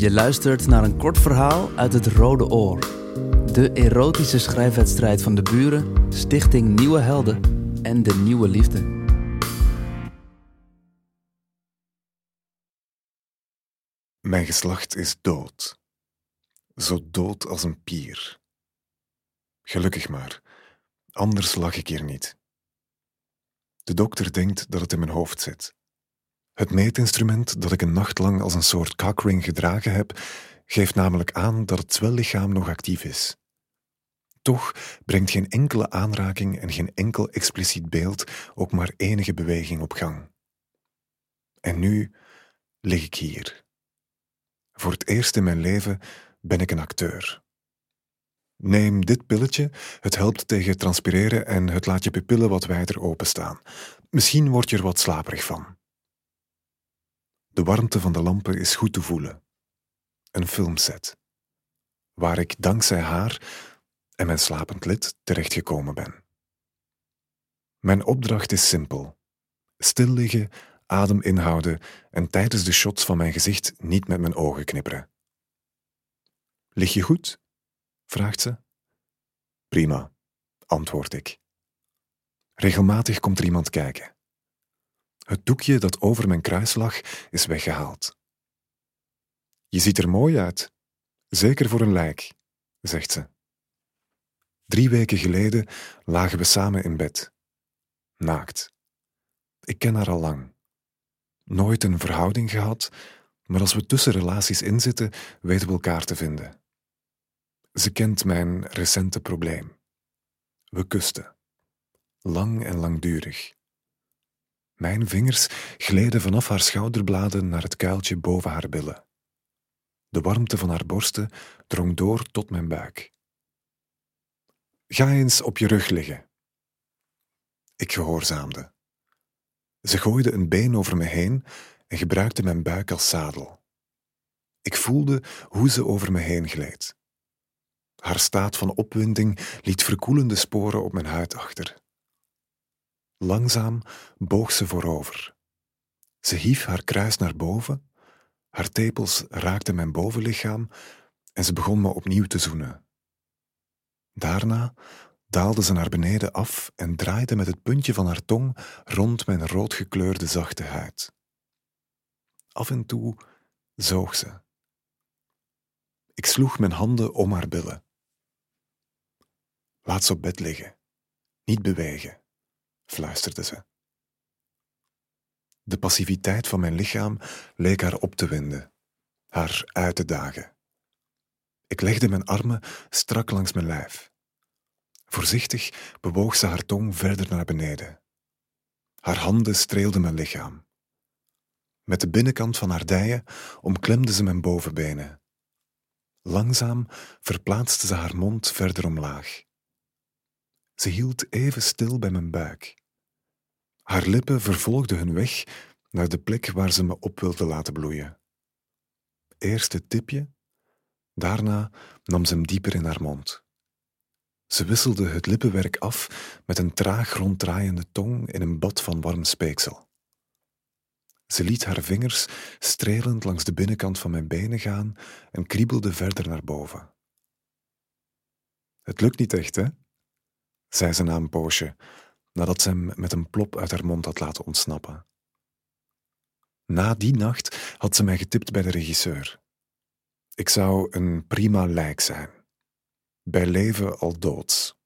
Je luistert naar een kort verhaal uit het Rode Oor. De erotische schrijfwedstrijd van de buren, Stichting Nieuwe Helden en de Nieuwe Liefde. Mijn geslacht is dood. Zo dood als een pier. Gelukkig maar, anders lag ik hier niet. De dokter denkt dat het in mijn hoofd zit. Het meetinstrument dat ik een nacht lang als een soort cockring gedragen heb, geeft namelijk aan dat het zwellichaam nog actief is. Toch brengt geen enkele aanraking en geen enkel expliciet beeld ook maar enige beweging op gang. En nu lig ik hier. Voor het eerst in mijn leven ben ik een acteur. Neem dit pilletje, het helpt tegen transpireren en het laat je pupillen wat wijder openstaan. Misschien word je er wat slaperig van. De warmte van de lampen is goed te voelen. Een filmset. Waar ik dankzij haar en mijn slapend lid terechtgekomen ben. Mijn opdracht is simpel. Stil liggen, adem inhouden en tijdens de shots van mijn gezicht niet met mijn ogen knipperen. Lig je goed? vraagt ze. Prima, antwoord ik. Regelmatig komt er iemand kijken. Het doekje dat over mijn kruis lag is weggehaald. Je ziet er mooi uit, zeker voor een lijk, zegt ze. Drie weken geleden lagen we samen in bed. Naakt. Ik ken haar al lang. Nooit een verhouding gehad, maar als we tussen relaties inzitten, weten we elkaar te vinden. Ze kent mijn recente probleem. We kusten. Lang en langdurig. Mijn vingers gleden vanaf haar schouderbladen naar het kuiltje boven haar billen. De warmte van haar borsten drong door tot mijn buik. Ga eens op je rug liggen. Ik gehoorzaamde. Ze gooide een been over me heen en gebruikte mijn buik als zadel. Ik voelde hoe ze over me heen gleed. Haar staat van opwinding liet verkoelende sporen op mijn huid achter. Langzaam boog ze voorover. Ze hief haar kruis naar boven, haar tepels raakten mijn bovenlichaam en ze begon me opnieuw te zoenen. Daarna daalde ze naar beneden af en draaide met het puntje van haar tong rond mijn roodgekleurde zachte huid. Af en toe zoog ze. Ik sloeg mijn handen om haar billen. Laat ze op bed liggen, niet bewegen, fluisterde ze. De passiviteit van mijn lichaam leek haar op te winden, haar uit te dagen. Ik legde mijn armen strak langs mijn lijf. Voorzichtig bewoog ze haar tong verder naar beneden. Haar handen streelden mijn lichaam. Met de binnenkant van haar dijen omklemde ze mijn bovenbenen. Langzaam verplaatste ze haar mond verder omlaag. Ze hield even stil bij mijn buik. Haar lippen vervolgden hun weg naar de plek waar ze me op wilde laten bloeien. Eerst het tipje, daarna nam ze hem dieper in haar mond. Ze wisselde het lippenwerk af met een traag ronddraaiende tong in een bad van warm speeksel. Ze liet haar vingers strelend langs de binnenkant van mijn benen gaan en kriebelde verder naar boven. Het lukt niet echt, hè? zei ze na een poosje, nadat ze hem met een plop uit haar mond had laten ontsnappen. Na die nacht had ze mij getipt bij de regisseur. Ik zou een prima lijk zijn. Bij leven al doods.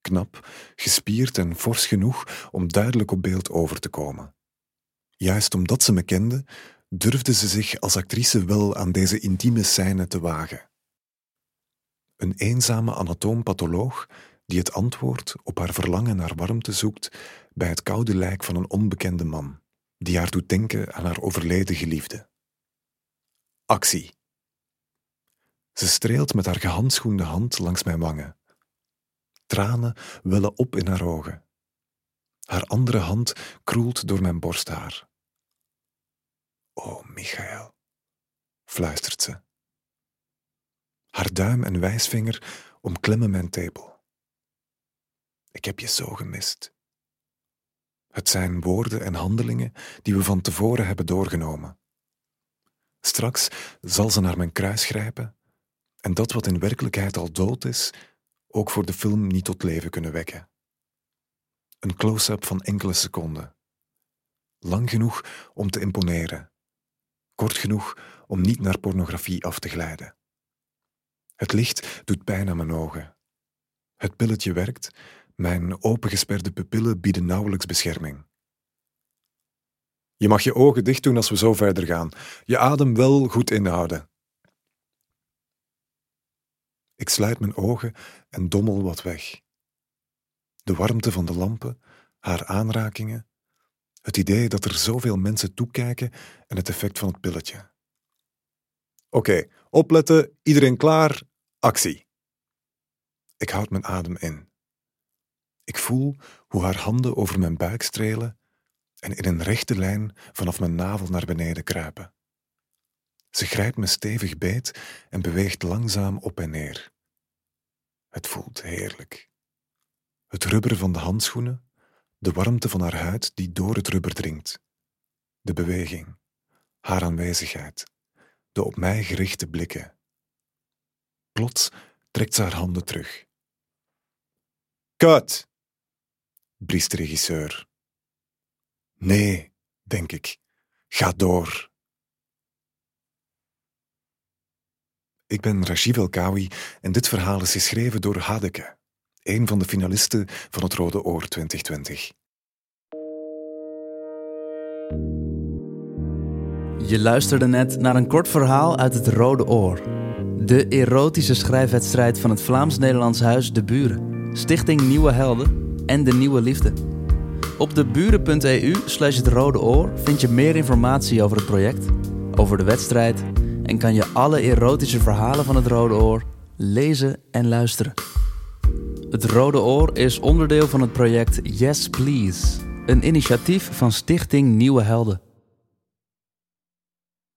Knap, gespierd en fors genoeg om duidelijk op beeld over te komen. Juist omdat ze me kende, durfde ze zich als actrice wel aan deze intieme scène te wagen. Een eenzame anatoompatholoog die het antwoord op haar verlangen naar warmte zoekt bij het koude lijk van een onbekende man, die haar doet denken aan haar overleden geliefde. Actie. Ze streelt met haar gehandschoende hand langs mijn wangen. Tranen wellen op in haar ogen. Haar andere hand kroelt door mijn borsthaar. O, Michael, fluistert ze. Haar duim en wijsvinger omklemmen mijn tepel. Ik heb je zo gemist. Het zijn woorden en handelingen die we van tevoren hebben doorgenomen. Straks zal ze naar mijn kruis grijpen en dat wat in werkelijkheid al dood is, ook voor de film niet tot leven kunnen wekken. Een close-up van enkele seconden. Lang genoeg om te imponeren. Kort genoeg om niet naar pornografie af te glijden. Het licht doet pijn aan mijn ogen. Het pilletje werkt, mijn opengesperde pupillen bieden nauwelijks bescherming. Je mag je ogen dicht doen als we zo verder gaan. Je adem wel goed inhouden. Ik sluit mijn ogen en dommel wat weg. De warmte van de lampen, haar aanrakingen, het idee dat er zoveel mensen toekijken en het effect van het pilletje. Oké, opletten, iedereen klaar, actie. Ik houd mijn adem in. Ik voel hoe haar handen over mijn buik strelen en in een rechte lijn vanaf mijn navel naar beneden kruipen. Ze grijpt me stevig beet en beweegt langzaam op en neer. Het voelt heerlijk. Het rubber van de handschoenen, de warmte van haar huid die door het rubber dringt, de beweging, haar aanwezigheid, de op mij gerichte blikken. Plots trekt ze haar handen terug. Cut! Briest regisseur. Nee, denk ik. Ga door. Ik ben Rajiv Elkawi en dit verhaal is geschreven door Hadeke, een van de finalisten van het Rode Oor 2020. Je luisterde net naar een kort verhaal uit het Rode Oor. De erotische schrijfwedstrijd van het Vlaams-Nederlands Huis De Buren, Stichting Nieuwe Helden en De Nieuwe Liefde. Op de buren.eu slash het Rode Oor vind je meer informatie over het project, over de wedstrijd en kan je alle erotische verhalen van het Rode Oor lezen en luisteren. Het Rode Oor is onderdeel van het project Yes Please, een initiatief van Stichting Nieuwe Helden.